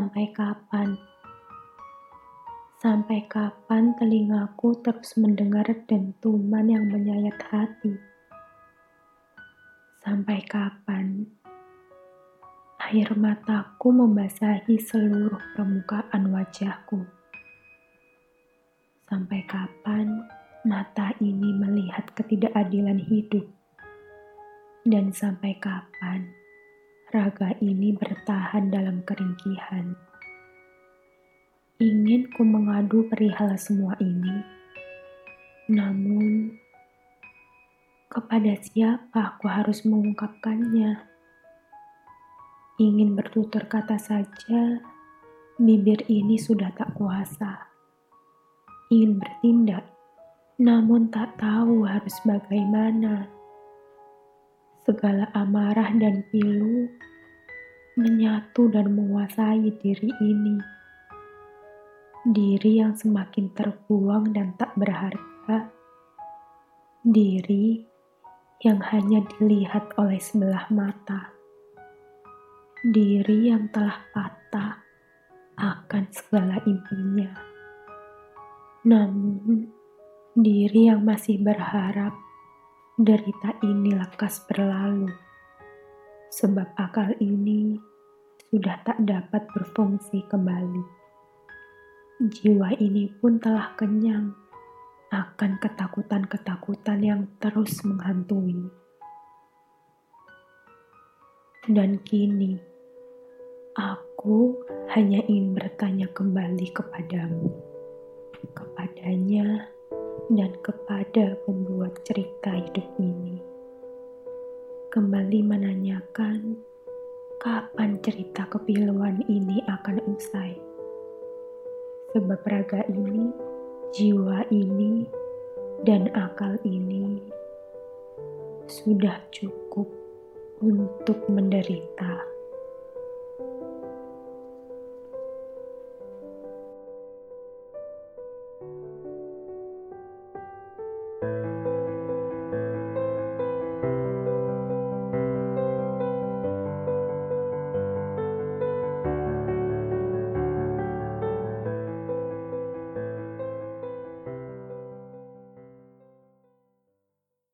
Sampai kapan? Sampai kapan telingaku terus mendengar dentuman yang menyayat hati? Sampai kapan air mataku membasahi seluruh permukaan wajahku? Sampai kapan mata ini melihat ketidakadilan hidup? Dan sampai kapan raga ini bertahan dalam keringkihan? Ingin ku mengadu perihal semua ini, namun kepada siapa aku harus mengungkapkannya? Ingin bertutur kata saja, bibir ini sudah tak kuasa. Ingin bertindak, namun tak tahu harus bagaimana. Segala amarah dan pilu menyatu dan menguasai diri ini. Diri yang semakin terbuang dan tak berharga, diri yang hanya dilihat oleh sebelah mata, diri yang telah patah akan segala impinya. Namun, diri yang masih berharap derita ini lekas berlalu, sebab akal ini sudah tak dapat berfungsi kembali jiwa ini pun telah kenyang akan ketakutan-ketakutan yang terus menghantui. Dan kini, aku hanya ingin bertanya kembali kepadamu, kepadanya, dan kepada pembuat cerita hidup ini. Kembali menanyakan, kapan cerita kepiluan ini akan usai? Sebab raga ini, jiwa ini, dan akal ini sudah cukup untuk menderita.